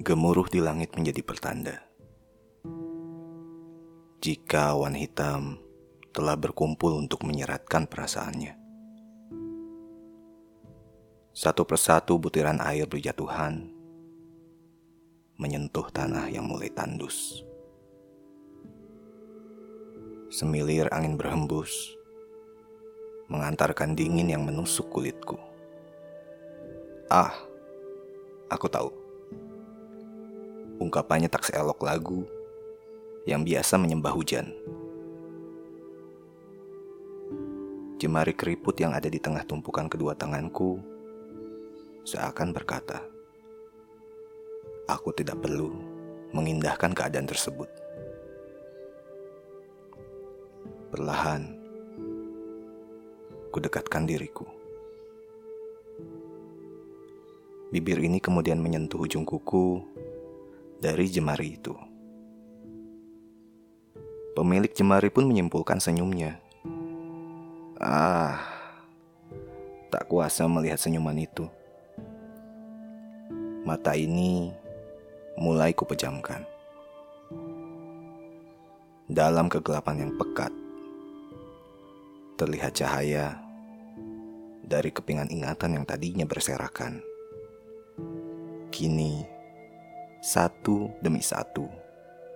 Gemuruh di langit menjadi pertanda. Jika awan hitam telah berkumpul untuk menyeratkan perasaannya. Satu persatu butiran air berjatuhan, menyentuh tanah yang mulai tandus. Semilir angin berhembus, mengantarkan dingin yang menusuk kulitku. Ah, aku tahu. Ungkapannya tak seelok lagu yang biasa menyembah hujan. Jemari keriput yang ada di tengah tumpukan kedua tanganku seakan berkata, "Aku tidak perlu mengindahkan keadaan tersebut." Perlahan, kudekatkan diriku. Bibir ini kemudian menyentuh ujung kuku dari jemari itu. Pemilik jemari pun menyimpulkan senyumnya. Ah, tak kuasa melihat senyuman itu. Mata ini mulai kupejamkan. Dalam kegelapan yang pekat, terlihat cahaya dari kepingan ingatan yang tadinya berserakan. Kini, satu demi satu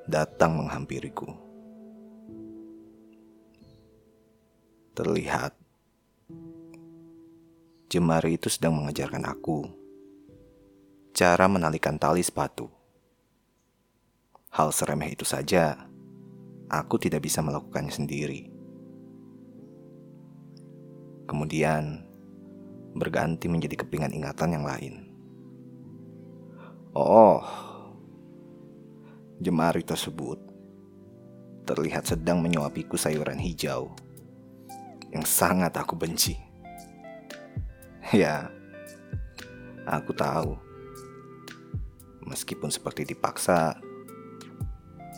datang menghampiriku. Terlihat jemari itu sedang mengajarkan aku cara menalikan tali sepatu. Hal seremeh itu saja, aku tidak bisa melakukannya sendiri. Kemudian, berganti menjadi kepingan ingatan yang lain. Oh, jemari tersebut terlihat sedang menyuapiku sayuran hijau yang sangat aku benci. Ya, aku tahu meskipun seperti dipaksa,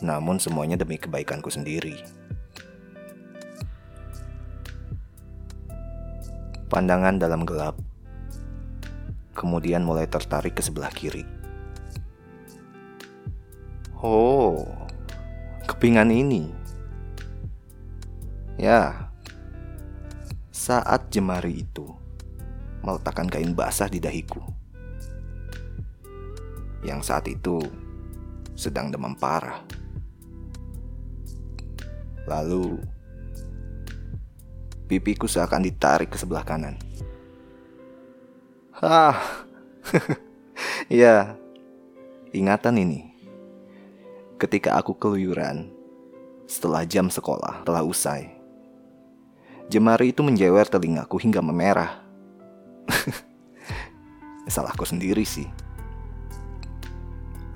namun semuanya demi kebaikanku sendiri. Pandangan dalam gelap, kemudian mulai tertarik ke sebelah kiri. Oh, kepingan ini. Ya, saat jemari itu meletakkan kain basah di dahiku yang saat itu sedang demam parah. Lalu, pipiku seakan ditarik ke sebelah kanan. Hah, ya, ingatan ini. Ketika aku keluyuran setelah jam sekolah telah usai, jemari itu menjewer telingaku hingga memerah. Salahku sendiri sih.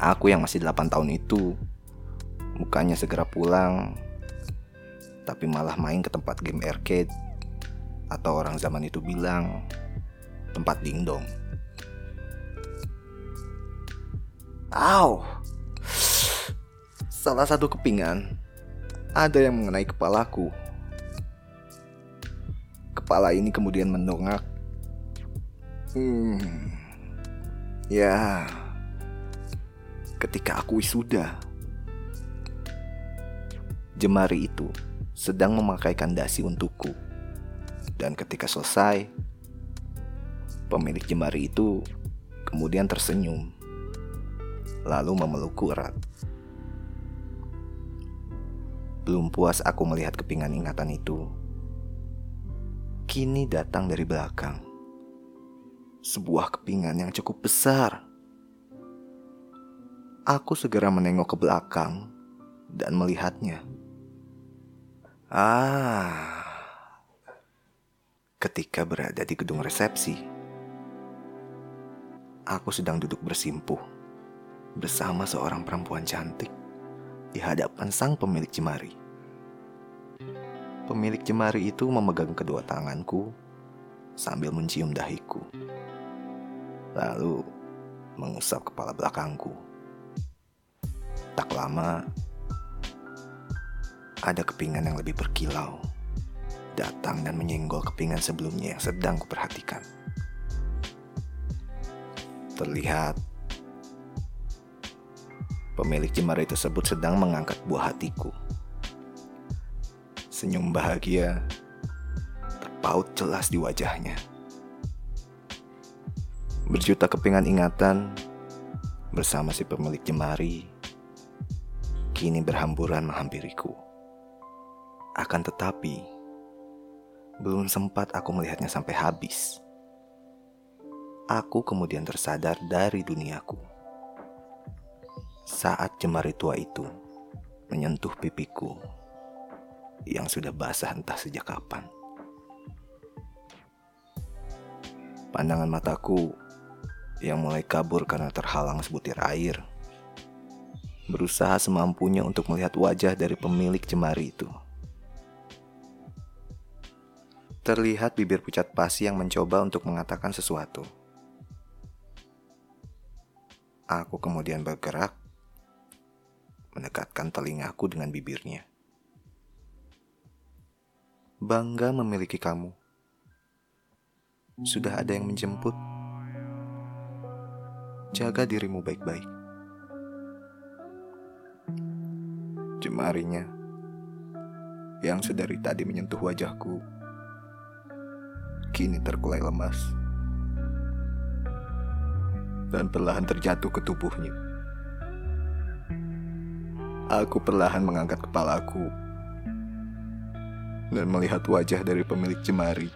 Aku yang masih 8 tahun itu Bukannya segera pulang Tapi malah main ke tempat game arcade Atau orang zaman itu bilang Tempat dingdong Aw Salah satu kepingan Ada yang mengenai kepalaku Kepala ini kemudian mendongak Hmm Ya ketika aku wisuda. Jemari itu sedang memakaikan dasi untukku. Dan ketika selesai, pemilik jemari itu kemudian tersenyum, lalu memelukku erat. Belum puas aku melihat kepingan ingatan itu. Kini datang dari belakang. Sebuah kepingan yang cukup besar Aku segera menengok ke belakang dan melihatnya. Ah, ketika berada di gedung resepsi, aku sedang duduk bersimpuh bersama seorang perempuan cantik di hadapan sang pemilik jemari. Pemilik jemari itu memegang kedua tanganku sambil mencium dahiku, lalu mengusap kepala belakangku. Tak lama, ada kepingan yang lebih berkilau datang dan menyenggol kepingan sebelumnya yang sedang kuperhatikan. Terlihat pemilik jemari tersebut sedang mengangkat buah hatiku. Senyum bahagia terpaut jelas di wajahnya. Berjuta kepingan ingatan bersama si pemilik jemari kini berhamburan menghampiriku. Akan tetapi, belum sempat aku melihatnya sampai habis. Aku kemudian tersadar dari duniaku. Saat jemari tua itu menyentuh pipiku yang sudah basah entah sejak kapan. Pandangan mataku yang mulai kabur karena terhalang sebutir air. Berusaha semampunya untuk melihat wajah dari pemilik jemari itu. Terlihat bibir pucat pasi yang mencoba untuk mengatakan sesuatu. Aku kemudian bergerak, mendekatkan telingaku dengan bibirnya. Bangga memiliki kamu. Sudah ada yang menjemput jaga dirimu baik-baik. Jemarinya yang sedari tadi menyentuh wajahku kini terkulai lemas dan perlahan terjatuh ke tubuhnya. Aku perlahan mengangkat kepalaku dan melihat wajah dari pemilik jemari.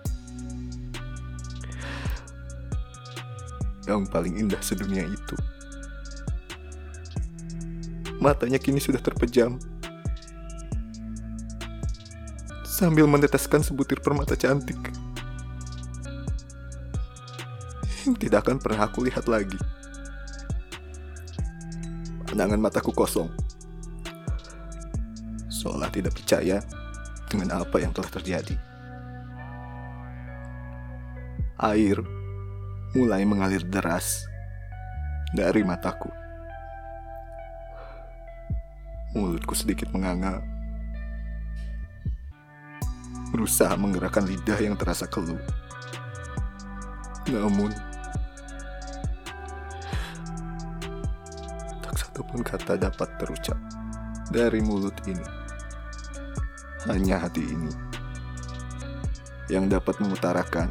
yang paling indah sedunia itu. Matanya kini sudah terpejam. Sambil meneteskan sebutir permata cantik. Yang tidak akan pernah aku lihat lagi. Pandangan mataku kosong. Seolah tidak percaya dengan apa yang telah terjadi. Air mulai mengalir deras dari mataku. Mulutku sedikit menganga. Berusaha menggerakkan lidah yang terasa keluh. Namun, tak satu pun kata dapat terucap dari mulut ini. Hanya hati ini yang dapat mengutarakan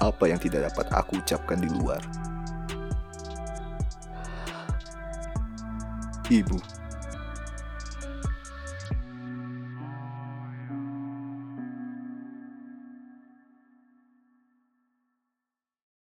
apa yang tidak dapat aku ucapkan di luar. Ibu.